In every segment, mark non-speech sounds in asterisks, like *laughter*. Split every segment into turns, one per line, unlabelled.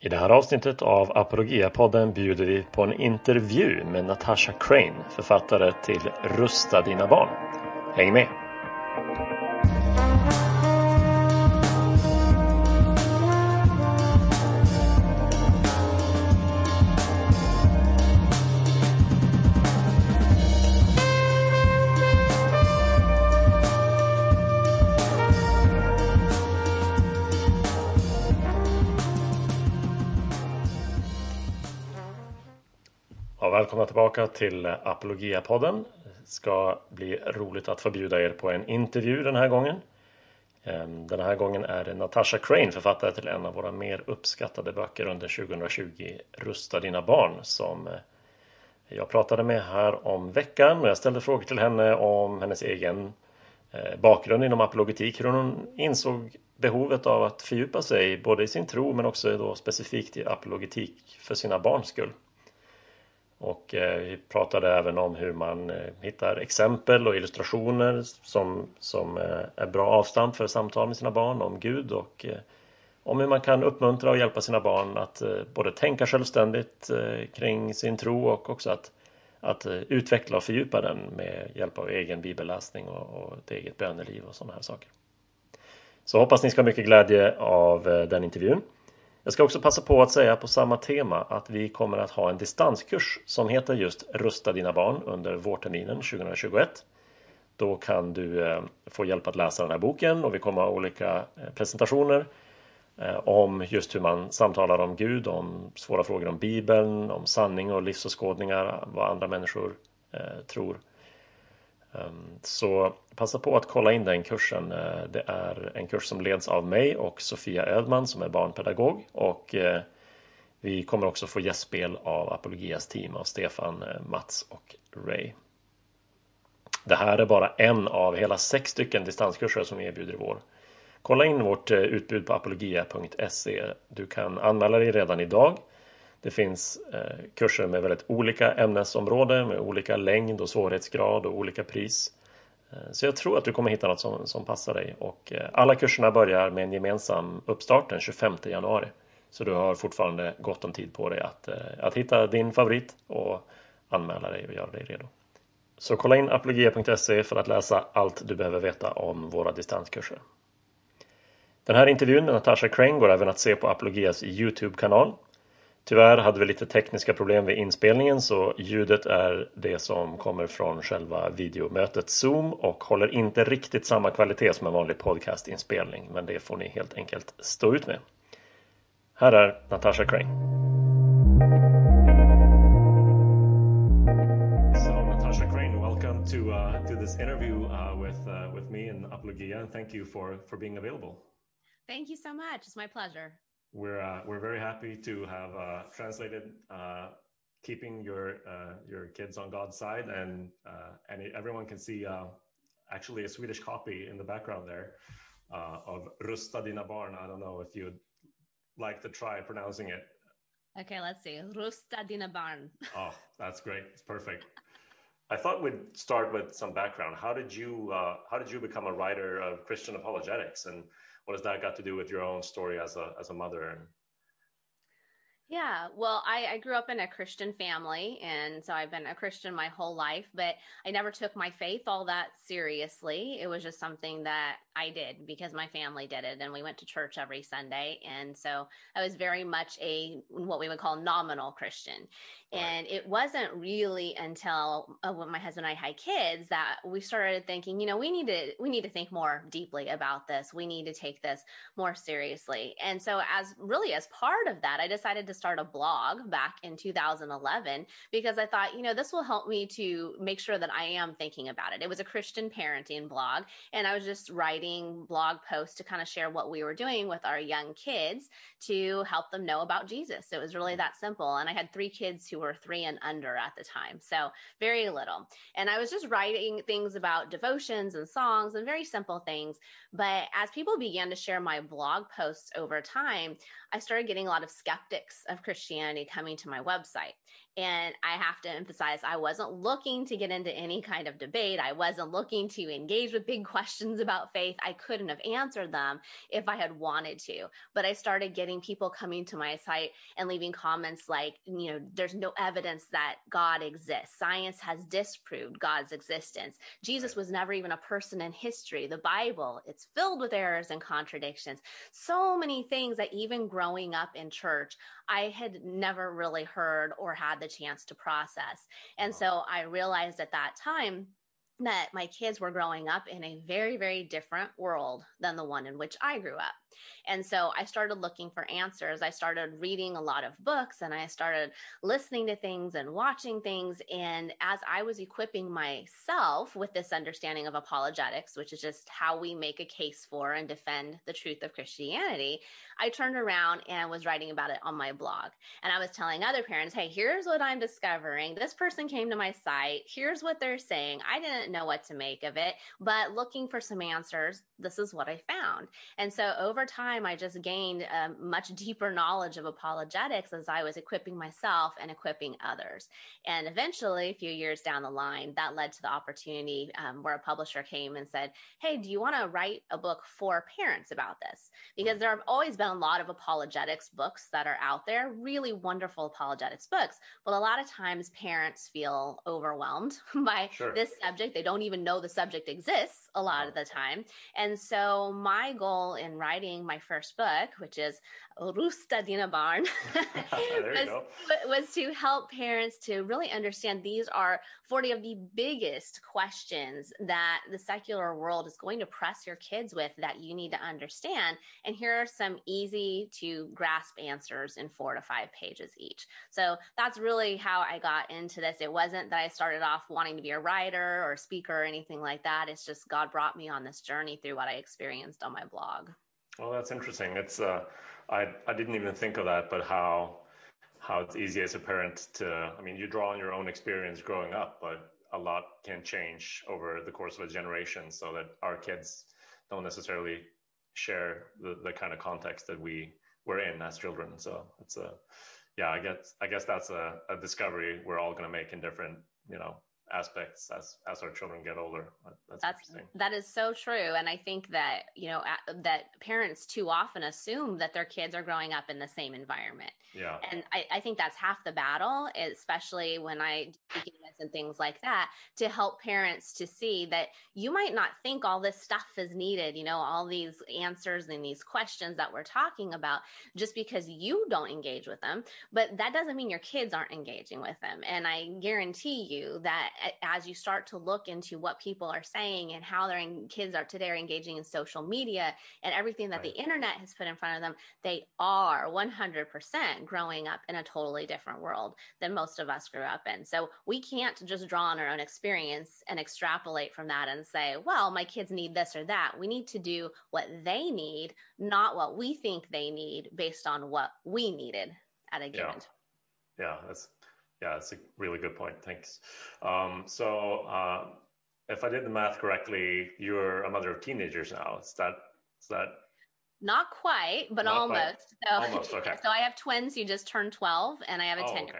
I det här avsnittet av Apologia-podden bjuder vi på en intervju med Natasha Crane, författare till Rusta dina barn. Häng med! Tillbaka till Apologia-podden. Det ska bli roligt att få bjuda er på en intervju den här gången. Ehm, den här gången är det Natasha Crane, författare till en av våra mer uppskattade böcker under 2020, Rusta dina barn, som eh, jag pratade med här om veckan och jag ställde frågor till henne om hennes egen eh, bakgrund inom apologetik, hur hon insåg behovet av att fördjupa sig både i sin tro men också då specifikt i apologetik för sina barns skull. Och eh, vi pratade även om hur man eh, hittar exempel och illustrationer som, som eh, är bra avstamp för samtal med sina barn om Gud och om hur man kan uppmuntra och hjälpa sina barn att både tänka självständigt kring sin tro och också att, att utveckla och fördjupa den med hjälp av egen bibelläsning och, och ett eget böneliv och sådana här saker. Så hoppas ni ska ha mycket glädje av den intervjun. Jag ska också passa på att säga på samma tema att vi kommer att ha en distanskurs som heter just Rusta dina barn under vårterminen 2021. Då kan du eh, få hjälp att läsa den här boken och vi kommer ha olika eh, presentationer eh, om just hur man samtalar om Gud, om svåra frågor om Bibeln, om sanning och livsåskådningar, vad andra människor tror. Ehm, så passa på att kolla in den kursen. Eh, det är en kurs som leds av mig och Sofia Ödman som är barnpedagog och eh, vi kommer också få gästspel av Apologias team av Stefan, eh, Mats och Ray. Det här är bara en av hela sex stycken distanskurser som vi erbjuder i vår. Kolla in vårt utbud på apologia.se. Du kan anmäla dig redan idag det finns eh, kurser med väldigt olika ämnesområden med olika längd och svårighetsgrad och olika pris. Eh, så jag tror att du kommer hitta något som, som passar dig och eh, alla kurserna börjar med en gemensam uppstart den 25 januari. Så du har fortfarande gott om tid på dig att, eh, att hitta din favorit och anmäla dig och göra dig redo. Så kolla in apologia.se för att läsa allt du behöver veta om våra distanskurser. Den här intervjun med Natasha Crane går även att se på Apologias Youtube-kanal Tyvärr hade vi lite tekniska problem vid inspelningen så ljudet är det som kommer från själva videomötet Zoom och håller inte riktigt samma kvalitet som en vanlig podcastinspelning men det får ni helt enkelt stå ut med. Här är Natasha Crane. So Natasha Crane, welcome to, uh, to this interview uh, with, uh, with me and Apologia and thank you for, for being available.
Thank you so much. It's my pleasure
we're uh, we're very happy to have uh, translated uh, keeping your uh, your kids on God's side, and uh, and everyone can see uh, actually a Swedish copy in the background there of Rusta dina barn. I don't know if you'd like to try pronouncing it.
Okay, let's see. Rusta dina barn. *laughs*
oh, that's great. It's perfect. I thought we'd start with some background. How did you how did you become a writer of Christian apologetics and what has that got to do with your own story as a as a mother
yeah, well, I, I, grew up in a Christian family, and so I've been a Christian my whole life, but I never took my faith all that seriously. It was just something that I did because my family did it, and we went to church every Sunday. And so I was very much a what we would call nominal Christian. And it wasn't really until uh, when my husband and I had kids that we started thinking, you know, we need to we need to think more deeply about this. We need to take this more seriously. And so as really as part of that, I decided to start a blog back in 2011 because I thought, you know, this will help me to make sure that I am thinking about it. It was a Christian parenting blog and I was just writing blog posts to kind of share what we were doing with our young kids to help them know about Jesus. It was really mm. that simple. And I had three kids who were three and under at the time. So very little. And I was just writing things about devotions and songs and very simple things. But as people began to share my blog posts over time, I started getting a lot of skeptics of Christianity coming to my website. And I have to emphasize, I wasn't looking to get into any kind of debate. I wasn't looking to engage with big *laughs* questions about faith. I couldn't have answered them if I had wanted to. But I started getting people coming to my site and leaving comments like, you know, there's no evidence that God exists. Science has disproved God's existence. Jesus was never even a person in history. The Bible, it's filled with errors and contradictions. So many things that even growing up in church, I had never really heard or had the chance to process. And so I realized at that time that my kids were growing up in a very, very different world than the one in which I grew up. And so I started looking for answers. I started reading a lot of books and I started listening to things and watching things. And as I was equipping myself with this understanding of apologetics, which is just how we make a case for and defend the truth of Christianity, I turned around and was writing about it on my blog. And I was telling other parents, hey, here's what I'm discovering. This person came to my site. Here's what they're saying. I didn't know what to make of it, but looking for some answers, this is what I found. And so over time, I just gained a um, much deeper knowledge of apologetics as I was equipping myself and equipping others. And eventually, a few years down the line, that led to the opportunity um, where a publisher came and said, Hey, do you want to write a book for parents about this? Because there have always been a lot of apologetics books that are out there, really wonderful apologetics books. But a lot of times, parents feel overwhelmed *laughs* by sure. this subject. They don't even know the subject exists a lot of the time. And so, my goal in writing my first book, which is Rusta Dina Barn, was, was to help parents to really understand these are 40 of the biggest questions that the secular world is going to press your kids with that you need to understand. And here are some easy to grasp answers in four to five pages each. So that's really how I got into this. It wasn't that I started off wanting to be a writer or a speaker or anything like that. It's just God brought me on this journey through what I experienced on my blog.
Well, that's interesting. It's uh, I I didn't even think of that, but how how it's easy as a parent to I mean, you draw on your own experience growing up, but a lot can change over the course of a generation, so that our kids don't necessarily share the, the kind of context that we were in as children. So it's a yeah, I guess I guess that's a, a discovery we're all going to make in different you know aspects as as our children get older.
That's, That's that is so true, and I think that you know that parents too often assume that their kids are growing up in the same environment.
Yeah,
and I, I think that's half the battle, especially when I do and things like that, to help parents to see that you might not think all this stuff is needed. You know, all these answers and these questions that we're talking about, just because you don't engage with them, but that doesn't mean your kids aren't engaging with them. And I guarantee you that as you start to look into what people are saying and how their kids are today are engaging in social media and everything that right. the internet has put in front of them, they are 100% growing up in a totally different world than most of us grew up in. So we can't just draw on our own experience and extrapolate from that and say, well, my kids need this or that. We need to do what they need, not what we think they need based on what we needed at a given
yeah. Yeah, that's yeah, it's a really good point. Thanks. Um, so, uh, if I did the math correctly, you're a mother of teenagers now. Is that is that?
Not quite, but Not almost.
Quite. So, almost. Okay. *laughs*
So I have twins who just turned twelve, and I have a oh, ten. Okay.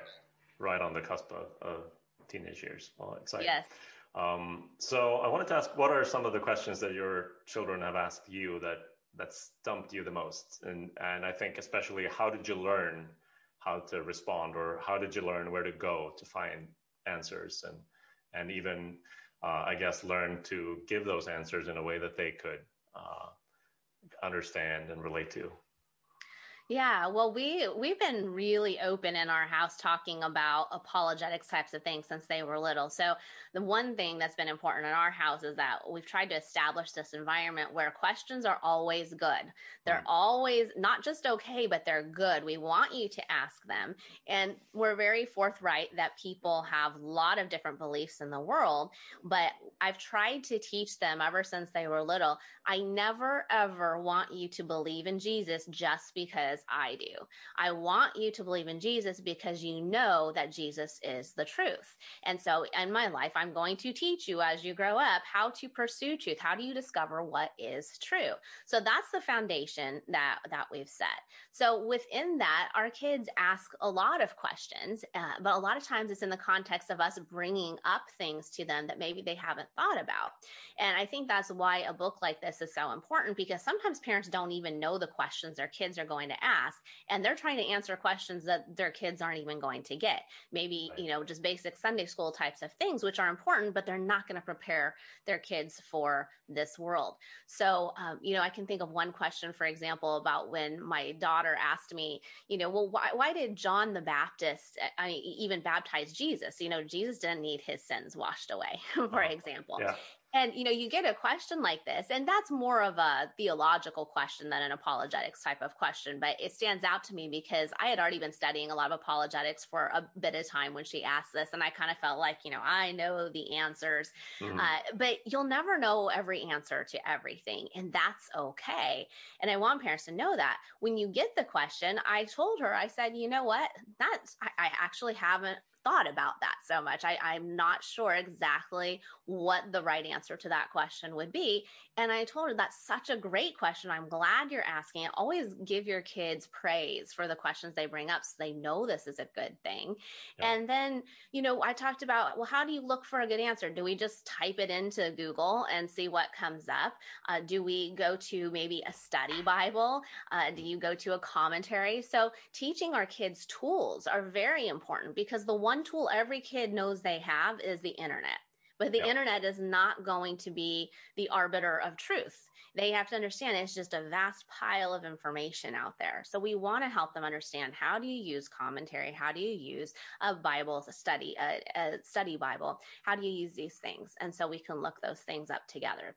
Right on the cusp of, of teenage years. Well, exciting.
Yes.
Um, so I wanted to ask, what are some of the questions that your children have asked you that that stumped you the most? And and I think especially, how did you learn how to respond or how did you learn where to go to find answers and and even uh, I guess learn to give those answers in a way that they could uh, understand and relate to.
Yeah, well, we we've been really open in our house talking about apologetics types of things since they were little. So the one thing that's been important in our house is that we've tried to establish this environment where questions are always good. They're right. always not just okay, but they're good. We want you to ask them, and we're very forthright that people have a lot of different beliefs in the world. But I've tried to teach them ever since they were little. I never ever want you to believe in Jesus just because I do. I want you to believe in Jesus because you know that Jesus is the truth. And so in my life, I'm going to teach you as you grow up how to pursue truth. How do you discover what is true? So that's the foundation that, that we've set. So within that, our kids ask a lot of questions, uh, but a lot of times it's in the context of us bringing up things to them that maybe they haven't thought about. And I think that's why a book like this is so important because sometimes parents don't even know the questions their kids are going to ask and they're trying to answer questions that their kids aren't even going to get. Maybe, right. you know, just basic Sunday school types of things, which are important, but they're not going to prepare their kids for this world. So, um, you know, I can think of one question, for example, about when my daughter asked me, you know, well, why, why did John the Baptist, I mean, even baptize Jesus? You know, Jesus didn't need his sins washed away, *laughs* for oh, example. Yeah. And you know, you get a question like this, and that's more of a theological question than an apologetics type of question. But it stands out to me because I had already been studying a lot of apologetics for a bit of time when she asked this, and I kind of felt like, you know, I know the answers, mm-hmm. uh, but you'll never know every answer to everything, and that's okay. And I want parents to know that when you get the question, I told her, I said, you know what, that's I, I actually haven't thought about that so much. I, I'm not sure exactly what the right answer to that question would be. And I told her that's such a great question. I'm glad you're asking it. Always give your kids praise for the questions they bring up so they know this is a good thing. Yeah. And then, you know, I talked about, well, how do you look for a good answer? Do we just type it into Google and see what comes up? Uh, do we go to maybe a study Bible? Uh, do you go to a commentary? So teaching our kids tools are very important because the one tool every kid knows they have is the internet. But the yep. internet is not going to be the arbiter of truth. They have to understand it's just a vast pile of information out there. So we want to help them understand how do you use commentary? How do you use a Bible a study, a, a study Bible? How do you use these things? And so we can look those things up together.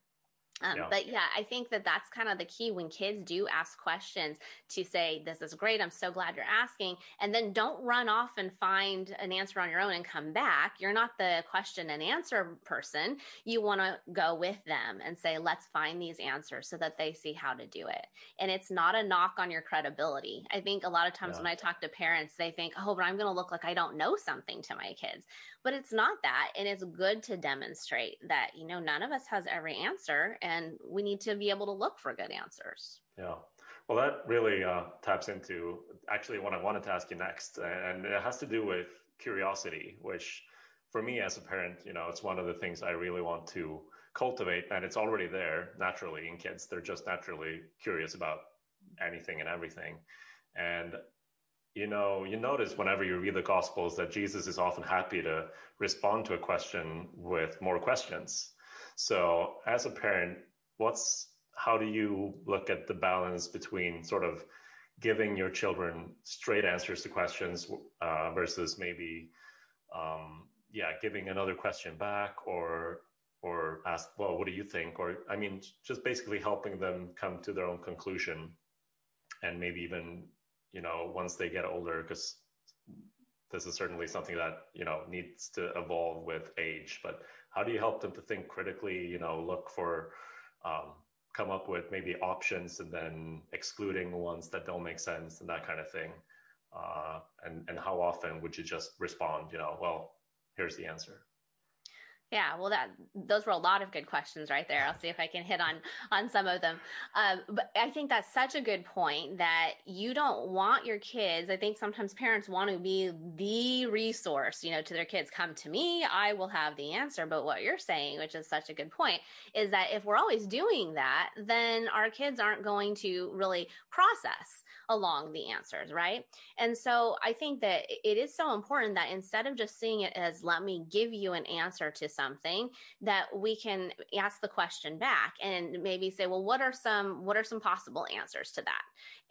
Um, yeah. But yeah, I think that that's kind of the key when kids do ask questions to say, This is great. I'm so glad you're asking. And then don't run off and find an answer on your own and come back. You're not the question and answer person. You want to go with them and say, Let's find these answers so that they see how to do it. And it's not a knock on your credibility. I think a lot of times yeah. when I talk to parents, they think, Oh, but I'm going to look like I don't know something to my kids but it's not that and it's good to demonstrate that you know none of us has every answer and we need to be able to look for good answers.
Yeah. Well that really uh, taps into actually what i wanted to ask you next and it has to do with curiosity which for me as a parent you know it's one of the things i really want to cultivate and it's already there naturally in kids. They're just naturally curious about anything and everything. And you know, you notice whenever you read the Gospels that Jesus is often happy to respond to a question with more questions. So, as a parent, what's how do you look at the balance between sort of giving your children straight answers to questions uh, versus maybe, um, yeah, giving another question back or or ask, well, what do you think? Or I mean, just basically helping them come to their own conclusion and maybe even you know, once they get older, because this is certainly something that, you know, needs to evolve with age. But how do you help them to think critically, you know, look for, um, come up with maybe options and then excluding ones that don't make sense and that kind of thing? Uh, and, and how often would you just respond, you know, well, here's the answer?
Yeah, well, that those were a lot of good questions right there. I'll see if I can hit on on some of them. Um, but I think that's such a good point that you don't want your kids. I think sometimes parents want to be the resource, you know, to their kids. Come to me, I will have the answer. But what you're saying, which is such a good point, is that if we're always doing that, then our kids aren't going to really process along the answers, right? And so I think that it is so important that instead of just seeing it as let me give you an answer to something, that we can ask the question back and maybe say, well, what are some what are some possible answers to that?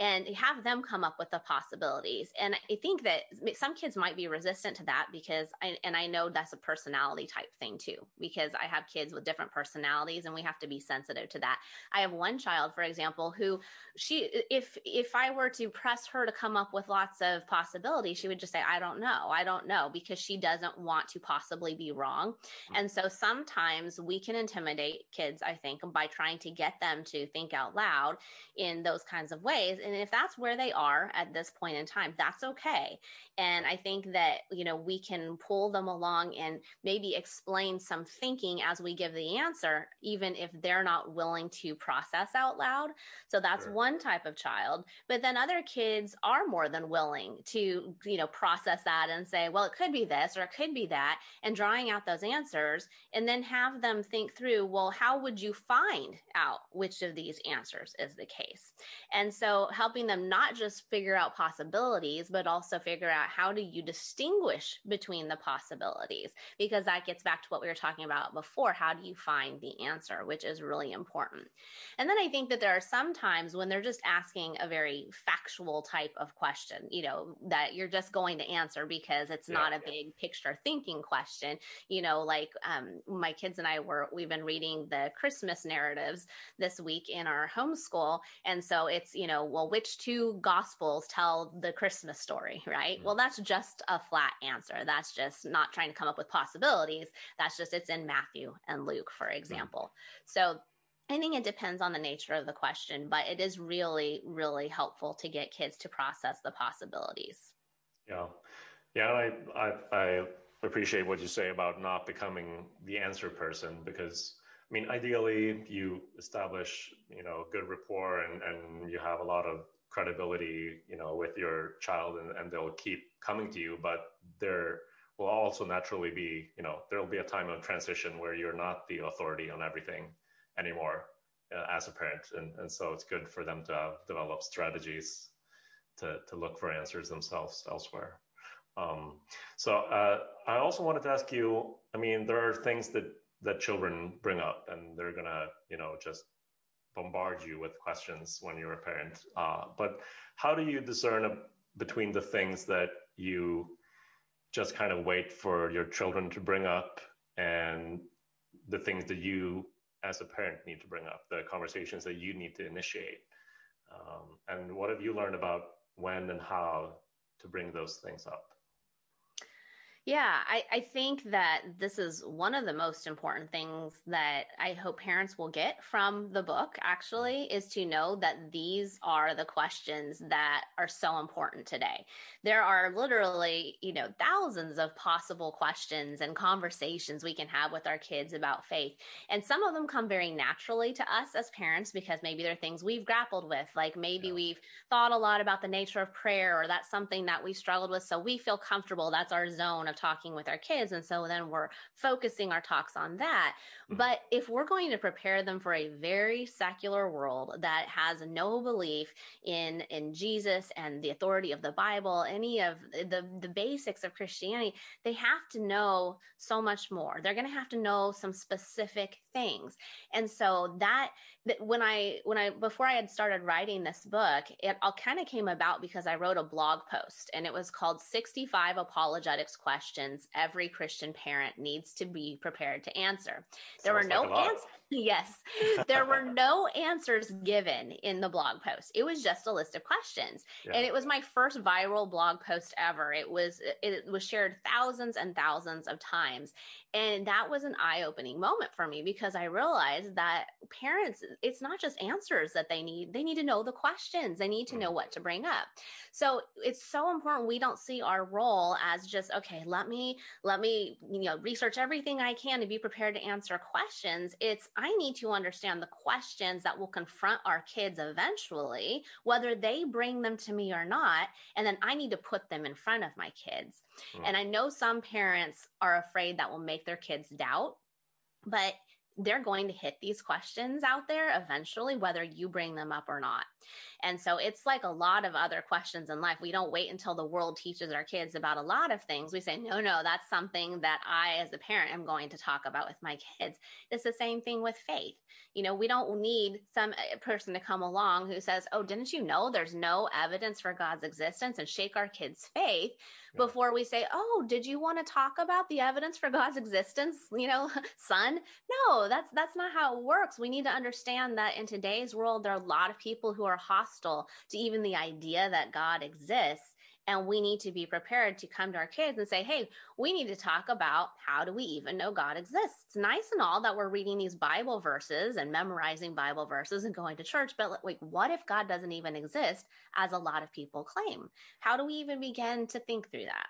And have them come up with the possibilities. And I think that some kids might be resistant to that because I, and I know that's a personality type thing too, because I have kids with different personalities and we have to be sensitive to that. I have one child, for example, who she if if I were to press her to come up with lots of possibilities, she would just say, I don't know. I don't know, because she doesn't want to possibly be wrong. And so sometimes we can intimidate kids, I think, by trying to get them to think out loud in those kinds of ways. And if that's where they are at this point in time, that's okay. And I think that, you know, we can pull them along and maybe explain some thinking as we give the answer, even if they're not willing to process out loud. So that's sure. one type of child. But then other kids are more than willing to, you know, process that and say, well, it could be this or it could be that, and drawing out those answers and then have them think through, well, how would you find out which of these answers is the case? And so helping them not just figure out possibilities, but also figure out how do you distinguish between the possibilities? Because that gets back to what we were talking about before. How do you find the answer, which is really important. And then I think that there are some times when they're just asking a very factual type of question, you know, that you're just going to answer because it's yeah, not a yeah. big picture thinking question. You know, like um, my kids and I were, we've been reading the Christmas narratives this week in our homeschool. And so it's, you know, well, which two gospels tell the Christmas story, right? Mm-hmm. Well, that's just a flat answer. That's just not trying to come up with possibilities. That's just, it's in Matthew and Luke, for example. Mm-hmm. So I think it depends on the nature of the question, but it is really, really helpful to get kids to process the possibilities.
Yeah. Yeah. I, I, I appreciate what you say about not becoming the answer person because I mean, ideally you establish, you know, good rapport and, and you have a lot of credibility, you know, with your child and, and they'll keep coming to you, but there will also naturally be, you know, there'll be a time of transition where you're not the authority on everything anymore uh, as a parent. And, and so it's good for them to have developed strategies to, to look for answers themselves elsewhere. Um, so uh, I also wanted to ask you, I mean, there are things that, that children bring up and they're gonna, you know, just bombard you with questions when you're a parent. Uh, but how do you discern a, between the things that you just kind of wait for your children to bring up and the things that you as a parent need to bring up, the conversations that you need to initiate. Um, and what have you learned about when and how to bring those things up?
Yeah, I, I think that this is one of the most important things that I hope parents will get from the book, actually, is to know that these are the questions that are so important today. There are literally, you know, thousands of possible questions and conversations we can have with our kids about faith. And some of them come very naturally to us as parents because maybe they're things we've grappled with, like maybe yeah. we've thought a lot about the nature of prayer or that's something that we struggled with. So we feel comfortable. That's our zone of talking with our kids. And so then we're focusing our talks on that. Mm-hmm. But if we're going to prepare them for a very secular world that has no belief in, in Jesus and the authority of the Bible, any of the, the basics of Christianity, they have to know so much more. They're going to have to know some specific things. And so that, that when I, when I, before I had started writing this book, it all kind of came about because I wrote a blog post and it was called 65 apologetics questions every Christian parent needs to be prepared to answer. There Sounds were no like answers. *laughs* Yes, there were *laughs* no answers given in the blog post. It was just a list of questions. Yeah. And it was my first viral blog post ever. It was it was shared thousands and thousands of times. And that was an eye-opening moment for me because I realized that parents it's not just answers that they need. They need to know the questions. They need to know mm. what to bring up. So, it's so important we don't see our role as just okay, let me let me you know research everything I can to be prepared to answer questions. It's I need to understand the questions that will confront our kids eventually, whether they bring them to me or not. And then I need to put them in front of my kids. Mm. And I know some parents are afraid that will make their kids doubt, but they're going to hit these questions out there eventually, whether you bring them up or not. And so it's like a lot of other questions in life. We don't wait until the world teaches our kids about a lot of things. We say, no, no, that's something that I, as a parent, am going to talk about with my kids. It's the same thing with faith. You know, we don't need some uh, person to come along who says, oh, didn't you know there's no evidence for God's existence and shake our kids' faith yeah. before we say, oh, did you want to talk about the evidence for God's existence, you know, *laughs* son? No, that's that's not how it works. We need to understand that in today's world there are a lot of people who are hostile to even the idea that God exists And we need to be prepared to come to our kids and say, hey, we need to talk about how do we even know God exists? It's nice and all that we're reading these Bible verses and memorizing Bible verses and going to church, but like, what if God doesn't even exist, as a lot of people claim? How do we even begin to think through that?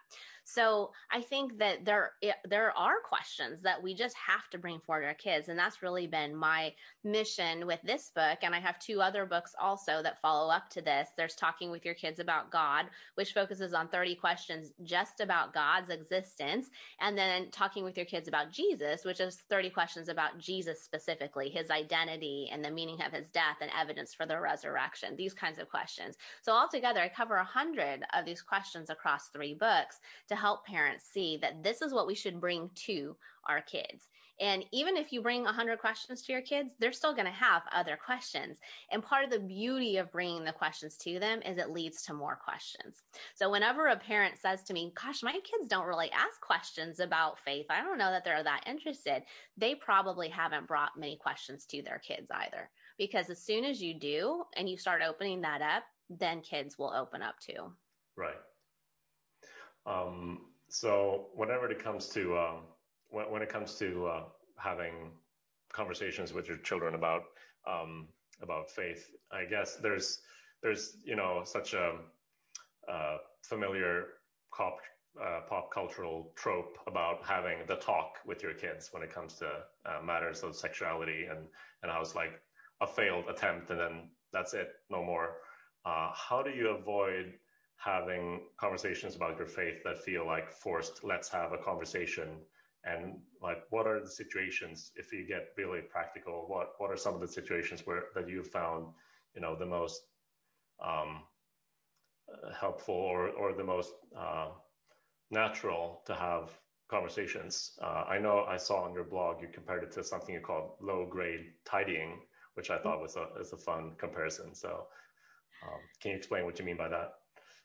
So I think that there there are questions that we just have to bring forward our kids, and that's really been my mission with this book. And I have two other books also that follow up to this. There's Talking with Your Kids About God, which focuses on 30 questions just about God's existence, and then Talking with Your Kids About Jesus, which is 30 questions about Jesus specifically, his identity and the meaning of his death and evidence for the resurrection. These kinds of questions. So altogether, I cover a hundred of these questions across three books to help parents see that this is what we should bring to our kids. And even if you bring 100 questions to your kids, they're still going to have other questions. And part of the beauty of bringing the questions to them is it leads to more questions. So whenever a parent says to me, Gosh, my kids don't really ask questions about faith, I don't know that they're that interested, they probably haven't brought many questions to their kids either. Because as soon as you do and you start opening that up, then kids will open up too.
Right. Um, so whenever it comes to um, when, when, it comes to uh, having conversations with your children about um, about faith, I guess there's there's you know such a, a familiar pop uh, pop cultural trope about having the talk with your kids when it comes to uh, matters of sexuality and and how it's like a failed attempt and then that's it, no more. Uh, how do you avoid having conversations about your faith that feel like forced let's have a conversation. And like what are the situations if you get really practical what what are some of the situations where that you found you know the most um, helpful or or the most uh, natural to have conversations? Uh, i know i saw on your blog you compared it to something you called low grade tidying which i thought was a, was a fun comparison. So um, can you explain what you mean by that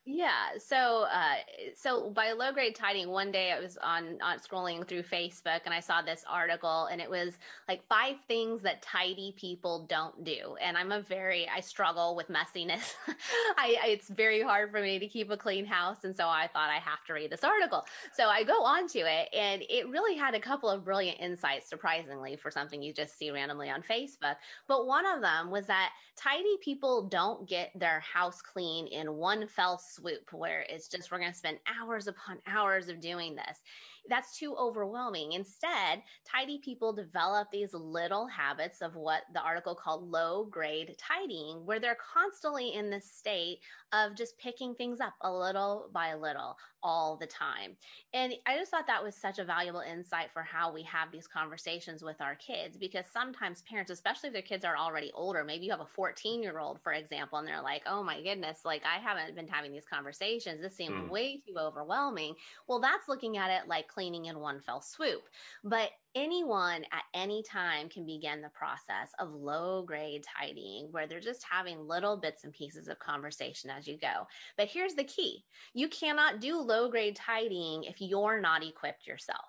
yeah. So, uh, so by low grade tidying, one day I was on, on scrolling through Facebook and I saw this article and it was like five things that tidy people don't do. And I'm a very, I struggle with messiness. *laughs* I, it's very hard for me to keep a clean house. And so I thought I have to read this article. So I go on to it and it really had a couple of brilliant insights, surprisingly, for something you just see randomly on Facebook. But one of them was that tidy people don't get their house clean in one fell swoop where it's just we're going to spend hours upon hours of doing this that's too overwhelming. Instead, tidy people develop these little habits of what the article called low grade tidying, where they're constantly in this state of just picking things up a little by little all the time. And I just thought that was such a valuable insight for how we have these conversations with our kids because sometimes parents, especially if their kids are already older, maybe you have a 14 year old, for example, and they're like, oh my goodness, like I haven't been having these conversations. This seems mm. way too overwhelming. Well, that's looking at it like cleaning in one fell swoop. But anyone at any time can begin the process of low grade tidying where they're just having little bits and pieces of conversation as you go. But here's the key you cannot do low grade tidying if you're not equipped yourself.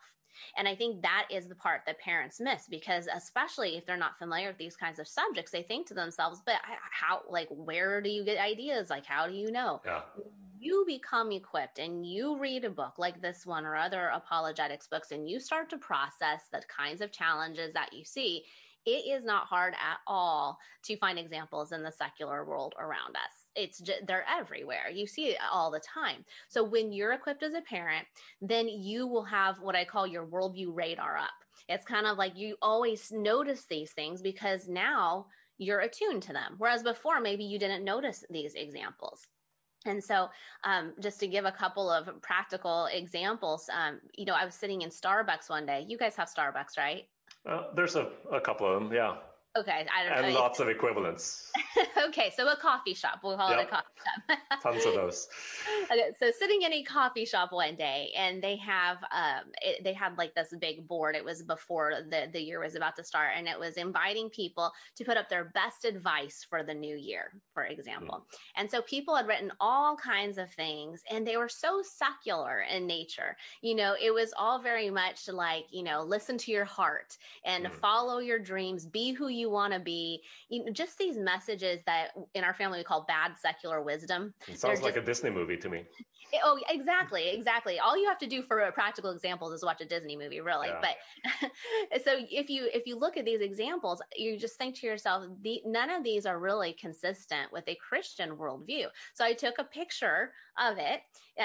And I think that is the part that parents miss because, especially if they're not familiar with these kinds of subjects, they think to themselves, but how, like, where do you get ideas? Like, how do you know?
Yeah.
You become equipped and you read a book like this one or other apologetics books and you start to process the kinds of challenges that you see it is not hard at all to find examples in the secular world around us. It's just, they're everywhere. You see it all the time. So when you're equipped as a parent, then you will have what I call your worldview radar up. It's kind of like you always notice these things because now you're attuned to them. Whereas before, maybe you didn't notice these examples. And so, um, just to give a couple of practical examples, um, you know, I was sitting in Starbucks one day. You guys have Starbucks, right?
Uh, there's a, a couple of them, yeah.
Okay, I
don't and know. lots of equivalents. *laughs*
okay, so a coffee shop. We'll call yep. it a coffee
shop. *laughs* Tons of those.
Okay, so sitting in a coffee shop one day, and they have um, it, they had like this big board. It was before the the year was about to start, and it was inviting people to put up their best advice for the new year, for example. Mm. And so people had written all kinds of things, and they were so secular in nature. You know, it was all very much like you know, listen to your heart and mm. follow your dreams, be who you you want to be you know, just these messages that in our family we call bad secular wisdom.
It sounds like just, a disney movie to me
oh exactly exactly all you have to do for a practical example is watch a disney movie really yeah. but *laughs* so if you if you look at these examples you just think to yourself the, none of these are really consistent with a christian worldview so i took a picture of it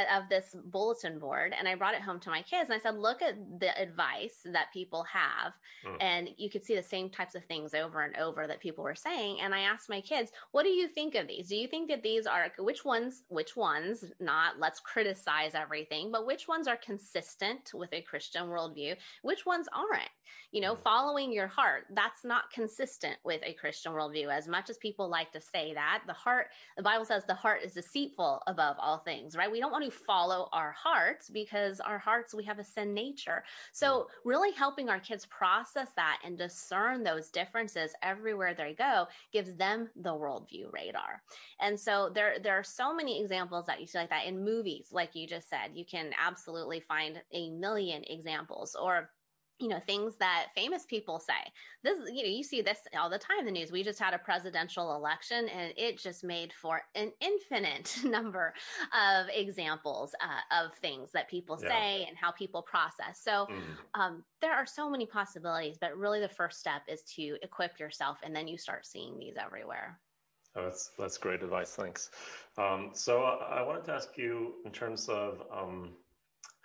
of this bulletin board and i brought it home to my kids and i said look at the advice that people have mm. and you could see the same types of things over and over that people were saying and i asked my kids what do you think of these do you think that these are which ones which ones not let's criticize everything but which ones are consistent with a christian worldview? Which ones aren't? You know mm. following your heart that's not consistent with a christian worldview. As much as people like to say that the heart the bible says the heart is deceitful above all things right? We don't want to follow our hearts because our hearts we have a sin nature. So really helping our kids process that and discern those differences everywhere they go gives them the worldview radar. And so there there are so many examples that you see like that in movies like you just said you can absolutely find a million examples or you know things that famous people say this you know you see this all the time in the news we just had a presidential election and it just made for an infinite *laughs* number of examples uh, of things that people yeah. say and how people process so mm. um, there are so many possibilities but really the first step is to equip yourself and then you start seeing these everywhere
oh, that's that's great advice thanks um, so i wanted to ask you in terms of um,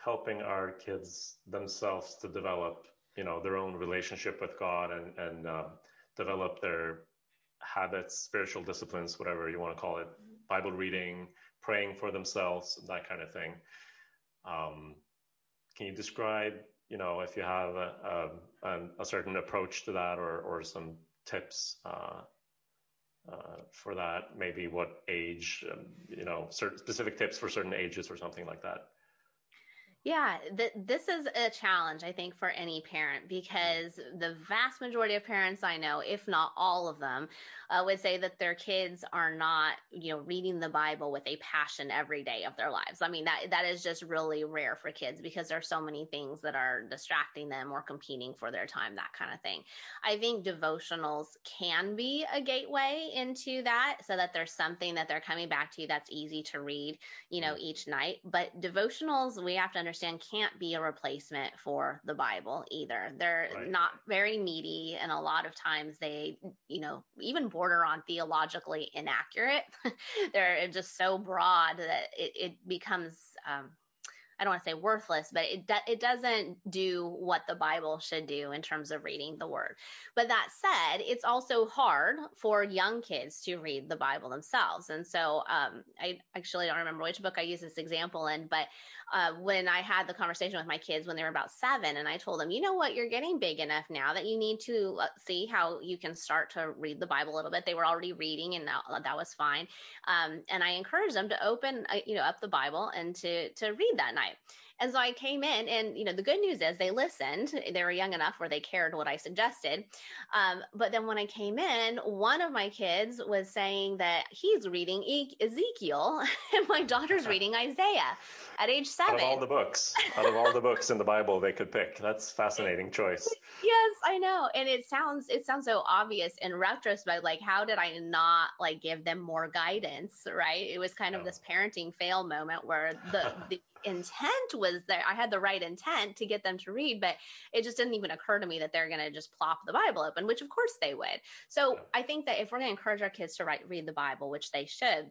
helping our kids themselves to develop, you know, their own relationship with God and and uh, develop their habits, spiritual disciplines, whatever you want to call it, Bible reading, praying for themselves, that kind of thing. Um, can you describe, you know, if you have a, a, a certain approach to that, or or some tips uh, uh, for that? Maybe what age, um, you know, certain specific tips for certain ages or something like that.
Yeah, th- this is a challenge, I think, for any parent because the vast majority of parents I know, if not all of them, uh, would say that their kids are not, you know, reading the Bible with a passion every day of their lives. I mean, that that is just really rare for kids because there's so many things that are distracting them or competing for their time, that kind of thing. I think devotionals can be a gateway into that, so that there's something that they're coming back to that's easy to read, you know, each night. But devotionals, we have to understand understand can't be a replacement for the Bible either. They're right. not very meaty, and a lot of times they, you know, even border on theologically inaccurate. *laughs* They're just so broad that it, it becomes um, I don't want to say worthless, but it do, it doesn't do what the Bible should do in terms of reading the Word. But that said, it's also hard for young kids to read the Bible themselves. And so, um, I actually don't remember which book I use this example in, but uh, when I had the conversation with my kids when they were about seven, and I told them, you know what, you're getting big enough now that you need to uh, see how you can start to read the Bible a little bit. They were already reading, and that, that was fine. Um, and I encouraged them to open, uh, you know, up the Bible and to to read that night. And so I came in, and you know, the good news is they listened. They were young enough where they cared what I suggested. Um, but then when I came in, one of my kids was saying that he's reading e- Ezekiel, *laughs* and my daughter's *laughs* reading Isaiah at age seven. Out
of all the books, out of all the books in the Bible they could pick, that's fascinating choice. *laughs*
Yes, I know, and it sounds it sounds so obvious in retrospect. Like, how did I not like give them more guidance? Right? It was kind of this parenting fail moment where the the intent was there. I had the right intent to get them to read, but it just didn't even occur to me that they're going to just plop the Bible open, which of course they would. So I think that if we're going to encourage our kids to write, read the Bible, which they should,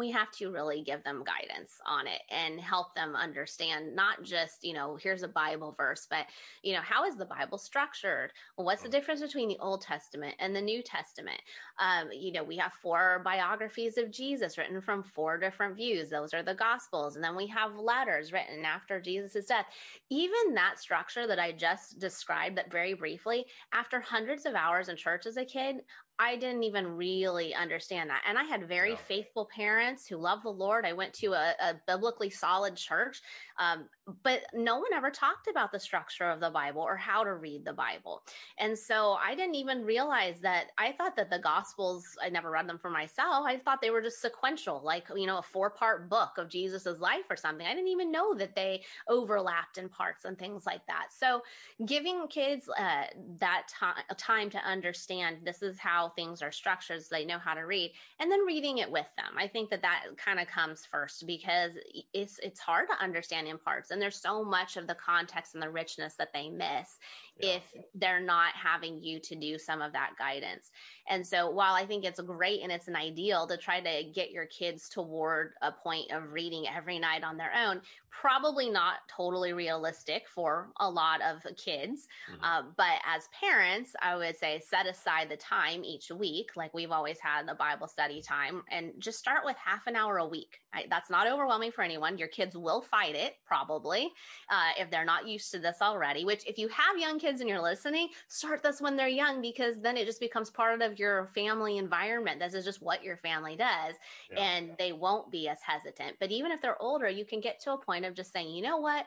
we have to really give them guidance on it and help them understand not just you know here's a bible verse but you know how is the bible structured? Well, what's the mm. difference between the old testament and the new testament? Um, you know we have four biographies of jesus written from four different views. Those are the gospels. And then we have letters written after jesus' death. Even that structure that i just described that very briefly after hundreds of hours in church as a kid I didn't even really understand that. And I had very faithful parents who love the Lord. I went to a, a biblically solid church, um, but no one ever talked about the structure of the Bible or how to read the Bible. And so I didn't even realize that I thought that the Gospels, I never read them for myself. I thought they were just sequential, like, you know, a four part book of Jesus's life or something. I didn't even know that they overlapped in parts and things like that. So giving kids uh, that time, time to understand this is how things are structured so they know how to read and then reading it with them i think that that kind of comes first because it's it's hard to understand in parts and there's so much of the context and the richness that they miss yeah. if they're not having you to do some of that guidance and so while i think it's great and it's an ideal to try to get your kids toward a point of reading every night on their own probably not totally realistic for a lot of kids mm-hmm. uh, but as parents i would say set aside the time each each week, like we've always had the Bible study time, and just start with half an hour a week. I, that's not overwhelming for anyone. Your kids will fight it probably uh, if they're not used to this already. Which, if you have young kids and you're listening, start this when they're young because then it just becomes part of your family environment. This is just what your family does, yeah. and they won't be as hesitant. But even if they're older, you can get to a point of just saying, you know what?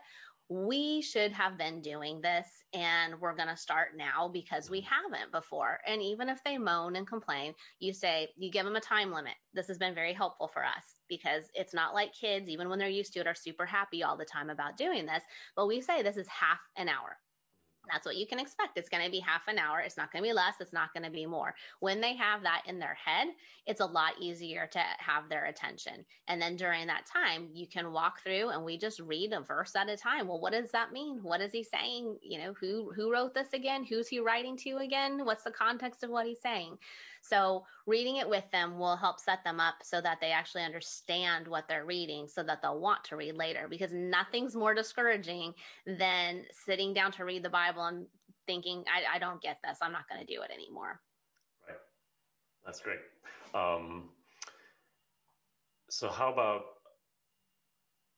we should have been doing this and we're going to start now because we mm. haven't before. And even if they moan and complain, you say, you give them a time limit. This has been very helpful for us because it's not like kids, even when they're used to it, are super happy all the time about doing this. But we say this is half an hour. That's what you can expect. It's going to be half an hour. It's not going to be less. It's not going to be more. When they have that in their head, it's a lot easier to have their attention. And then during that time, you can walk through and we just read a verse at a time. Well, what does that mean? What is he saying? You know, who who wrote this again? Who's he writing to again? What's the context of what he's saying? So reading it with them will help set them up so that they actually understand what they're reading so that they'll want to read later because nothing's more discouraging than sitting down to read the Bible and thinking, I, I don't get this. I'm not going to do it anymore.
Right. That's great. Um, so how about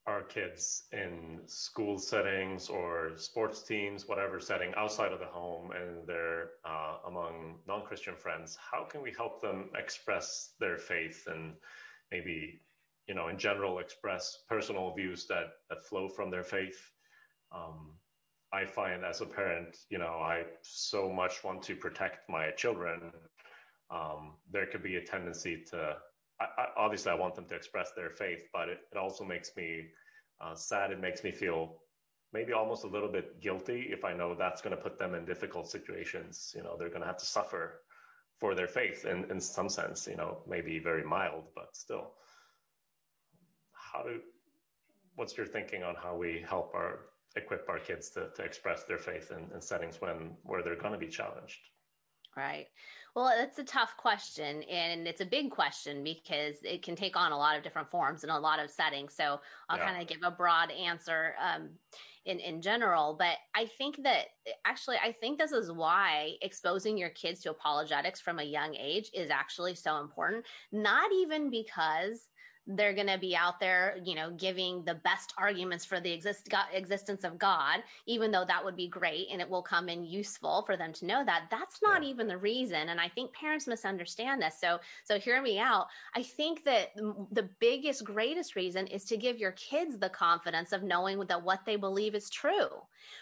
our kids in school settings or sports teams, whatever setting outside of the home, and they're uh, among non Christian friends, how can we help them express their faith and maybe, you know, in general, express personal views that, that flow from their faith? Um, I find as a parent, you know, I so much want to protect my children. Um, there could be a tendency to I, I, obviously I want them to express their faith, but it, it also makes me uh, sad. It makes me feel maybe almost a little bit guilty if I know that's going to put them in difficult situations. You know, they're going to have to suffer for their faith in, in some sense, you know, maybe very mild, but still. How do, what's your thinking on how we help our, equip our kids to, to express their faith in, in settings when, where they're going to be challenged?
Right. Well, that's a tough question. And it's a big question because it can take on a lot of different forms in a lot of settings. So I'll yeah. kind of give a broad answer um, in, in general. But I think that actually, I think this is why exposing your kids to apologetics from a young age is actually so important. Not even because they're going to be out there, you know, giving the best arguments for the exist- existence of God, even though that would be great and it will come in useful for them to know that. That's not yeah. even the reason. And I think parents misunderstand this. So, so hear me out. I think that the biggest, greatest reason is to give your kids the confidence of knowing that what they believe is true.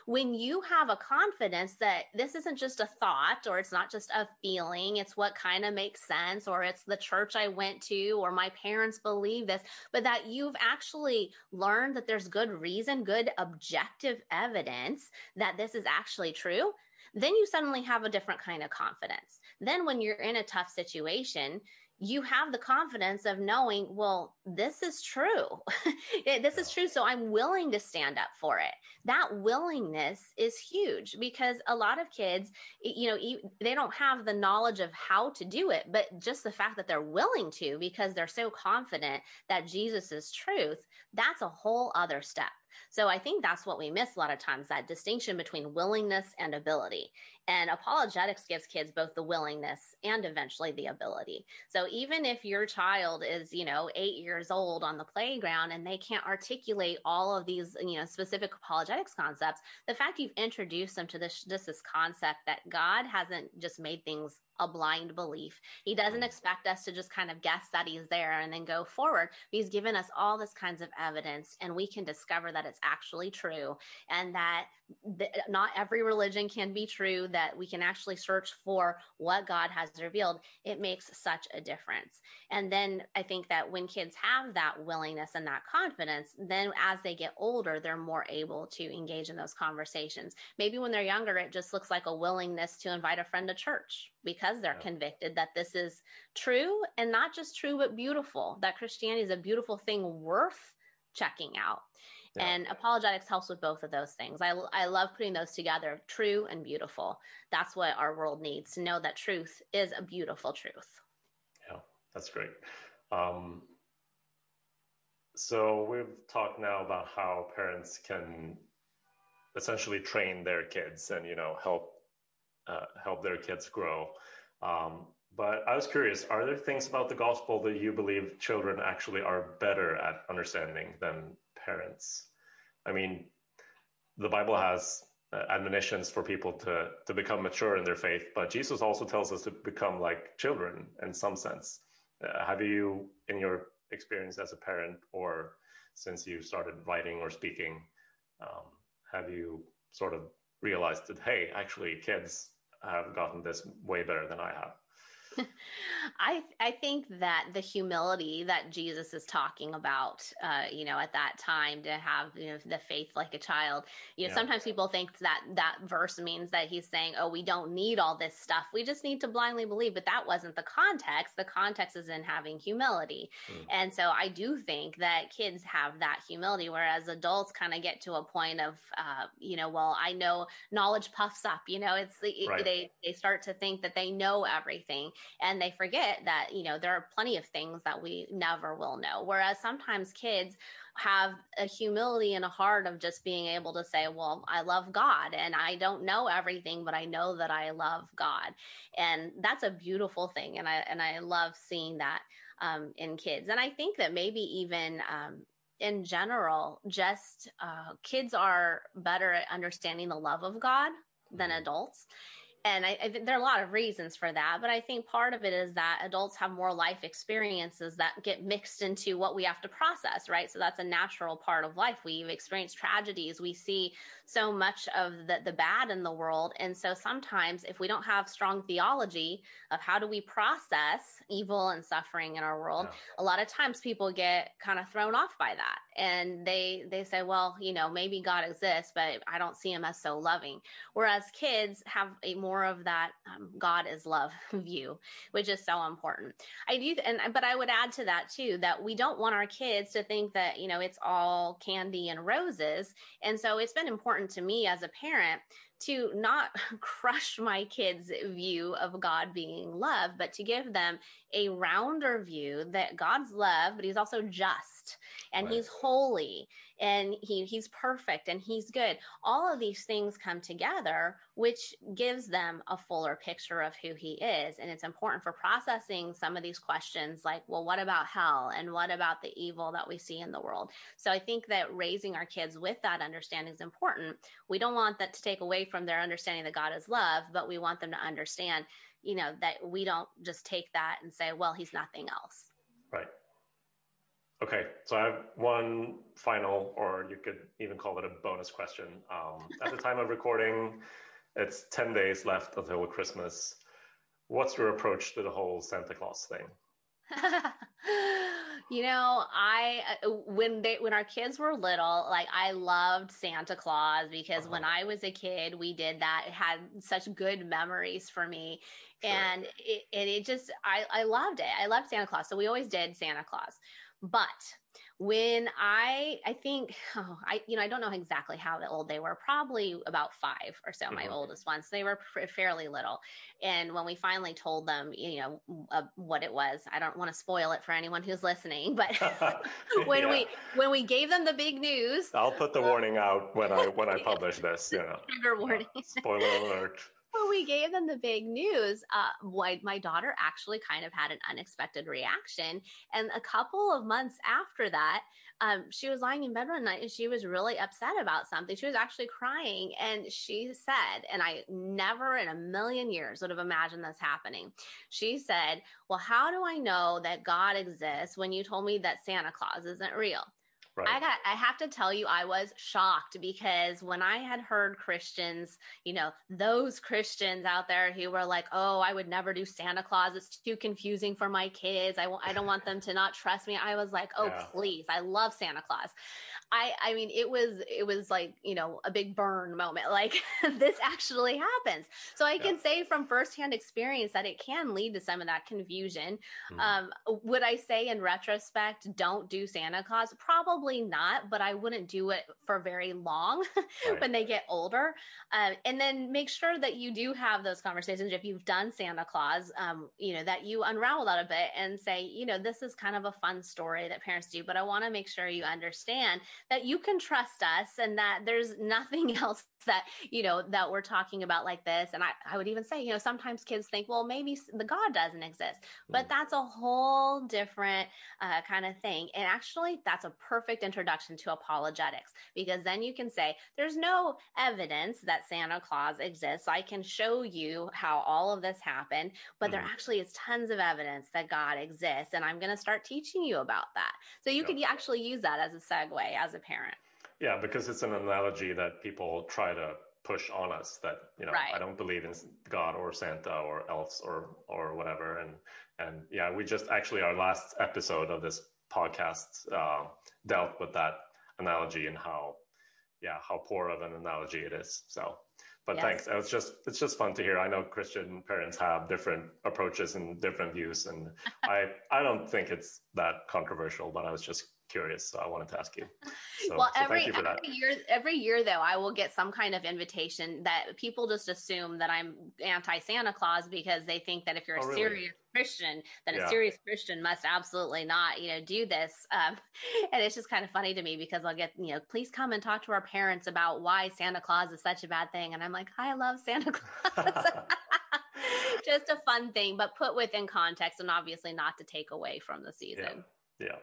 When you have a confidence that this isn't just a thought or it's not just a feeling, it's what kind of makes sense, or it's the church I went to, or my parents believe believe this, but that you've actually learned that there's good reason, good objective evidence that this is actually true, then you suddenly have a different kind of confidence. Then when you're in a tough situation, you have the confidence of knowing, well, this is true. *laughs* this is true. So I'm willing to stand up for it. That willingness is huge because a lot of kids, you know, they don't have the knowledge of how to do it, but just the fact that they're willing to because they're so confident that Jesus is truth, that's a whole other step. So I think that's what we miss a lot of times that distinction between willingness and ability. And apologetics gives kids both the willingness and eventually the ability. So even if your child is, you know, eight years old on the playground and they can't articulate all of these, you know, specific apologetics concepts, the fact you've introduced them to this, just this concept that God hasn't just made things a blind belief. He doesn't expect us to just kind of guess that he's there and then go forward. He's given us all this kinds of evidence and we can discover that it's actually true and that th- not every religion can be true, that we can actually search for what God has revealed. It makes such a difference. And then I think that when kids have that willingness and that confidence, then as they get older, they're more able to engage in those conversations. Maybe when they're younger, it just looks like a willingness to invite a friend to church because they're yeah. convicted that this is true and not just true, but beautiful, that Christianity is a beautiful thing worth checking out. Yeah. And apologetics helps with both of those things. I, I love putting those together true and beautiful. That's what our world needs to know that truth is a beautiful truth.
Yeah, that's great. Um, so we've talked now about how parents can essentially train their kids and you know help uh, help their kids grow. Um, but I was curious: are there things about the gospel that you believe children actually are better at understanding than parents? I mean, the Bible has uh, admonitions for people to to become mature in their faith, but Jesus also tells us to become like children in some sense. Uh, have you, in your experience as a parent, or since you started writing or speaking, um, have you sort of realized that hey, actually, kids have gotten this way better than I have? *laughs*
I I think that the humility that Jesus is talking about, uh, you know, at that time to have you know the faith like a child. You know, yeah. sometimes people think that that verse means that he's saying, "Oh, we don't need all this stuff. We just need to blindly believe." But that wasn't the context. The context is in having humility, mm. and so I do think that kids have that humility, whereas adults kind of get to a point of, uh, you know, well, I know knowledge puffs up. You know, it's right. they they start to think that they know everything and they forget that you know there are plenty of things that we never will know. Whereas sometimes kids have a humility and a heart of just being able to say well i love god and i don't know everything but i know that i love god. And that's a beautiful thing and i and i love seeing that um, in kids. And i think that maybe even um, in general, just uh, kids are better at understanding the love of God than mm-hmm. adults and I, I there are a lot of reasons for that, but I think part of it is that adults have more life experiences that get mixed into what we have to process, right? So that's a natural part of life. We've experienced tragedies. We see so much of the, the bad in the world. And so sometimes if we don't have strong theology of how do we process evil and suffering in our world, yeah. a lot of times people get kind of thrown off by that. And they, they say, well, you know, maybe God exists, but I don't see him as so loving. Whereas kids have a more of that um, God is love *laughs* view, which is so important. I do, and but I would add to that too that we don't want our kids to think that you know it's all candy and roses, and so it's been important to me as a parent to not *laughs* crush my kids' view of God being love, but to give them a rounder view that God's love, but He's also just and right. He's holy and he he's perfect and he's good. All of these things come together which gives them a fuller picture of who he is. And it's important for processing some of these questions like well what about hell and what about the evil that we see in the world? So i think that raising our kids with that understanding is important. We don't want that to take away from their understanding that god is love but we want them to understand you know that we don't just take that and say well he's nothing else
right Okay, so I have one final, or you could even call it a bonus question. Um, at the time of recording, it's 10 days left until Christmas. What's your approach to the whole Santa Claus thing? *laughs*
you know, I uh, when they when our kids were little, like I loved Santa Claus because uh-huh. when I was a kid, we did that. It had such good memories for me, sure. and it, it, it just I I loved it. I loved Santa Claus, so we always did Santa Claus. But when I, I think, *sighs* oh, I, you know, I don't know exactly how old they were, probably about five or so, mm-hmm. my oldest ones. They were pr- fairly little. And when we finally told them, you know, uh, what it was, I don't want to spoil it for anyone who's listening, but *laughs* *laughs* when yeah. we, when we gave them the big news,
I'll put the warning out when I, when I *laughs* publish this, you know,
trigger warning,
spoiler alert.
When we gave them the big news, uh, my, daughter actually kind of had an unexpected reaction. And a couple of months after that, um, she was lying in bed one night and she was really upset about something. She was actually crying. And she said, and I never in a million years would have imagined this happening. She said, Well, how do I know that God exists when you told me that Santa Claus isn't real? Right. I got I have to tell you I was shocked because when I had heard Christians, you know, those Christians out there who were like, "Oh, I would never do Santa Claus. It's too confusing for my kids. I I don't want them to not trust me." I was like, "Oh, yeah. please. I love Santa Claus." I I mean, it was it was like, you know, a big burn moment. Like *laughs* this actually happens. So I can say from firsthand experience that it can lead to some of that confusion. Mm. Um, would I say in retrospect, don't do Santa Claus? Probably Probably not, but I wouldn't do it for very long *laughs* right. when they get older. Um, and then make sure that you do have those conversations. If you've done Santa Claus, um, you know, that you unravel that a bit and say, you know, this is kind of a fun story that parents do, but I want to make sure you understand that you can trust us and that there's *laughs* nothing else that you know that we're talking about like this and I, I would even say you know sometimes kids think well maybe the god doesn't exist but mm. that's a whole different uh, kind of thing and actually that's a perfect introduction to apologetics because then you can say there's no evidence that santa claus exists i can show you how all of this happened but mm-hmm. there actually is tons of evidence that god exists and i'm going to start teaching you about that so you could actually use that as a segue as a parent
yeah, because it's an analogy that people try to push on us that you know right. I don't believe in God or Santa or elves or or whatever and and yeah we just actually our last episode of this podcast uh, dealt with that analogy and how yeah how poor of an analogy it is so but yes. thanks it's just it's just fun to hear I know Christian parents have different approaches and different views and *laughs* I I don't think it's that controversial but I was just curious, so I wanted to ask you. *laughs*
So, well, so every, every year, every year though, I will get some kind of invitation that people just assume that I'm anti Santa Claus because they think that if you're oh, a really? serious Christian, then yeah. a serious Christian must absolutely not, you know, do this. Um, *laughs* and it's just kind of funny to me because I'll get, you know, please come and talk to our parents about why Santa Claus is such a bad thing, and I'm like, I love Santa *laughs* Claus. just a fun thing, but put within context and obviously not to take away from the season.
Yeah. yeah.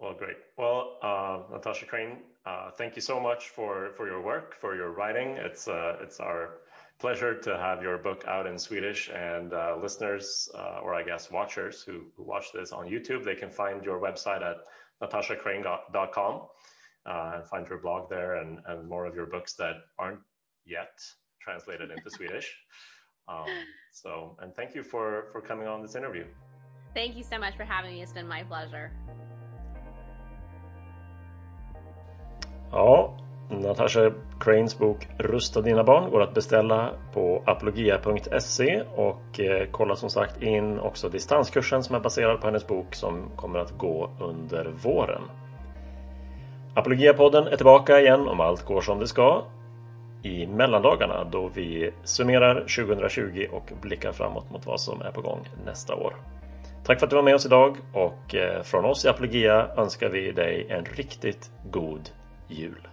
Well, great. Well, uh, Natasha Crain, uh, thank you so much for, for your work, for your writing. It's uh, it's our pleasure to have your book out in Swedish, and uh, listeners, uh, or I guess watchers who, who watch this on YouTube, they can find your website at natashacrain.com uh, and find your blog there and, and more of your books that aren't yet translated into *laughs* Swedish. Um, so, and thank you for for coming on this interview.
Thank you so much for having me. It's been my pleasure.
Ja, Natasha Cranes bok Rusta dina barn går att beställa på apologia.se och eh, kolla som sagt in också distanskursen som är baserad på hennes bok som kommer att gå under våren. Apologia-podden är tillbaka igen om allt går som det ska i mellandagarna då vi summerar 2020 och blickar framåt mot vad som är på gång nästa år. Tack för att du var med oss idag och eh, från oss i Apologia önskar vi dig en riktigt god jul.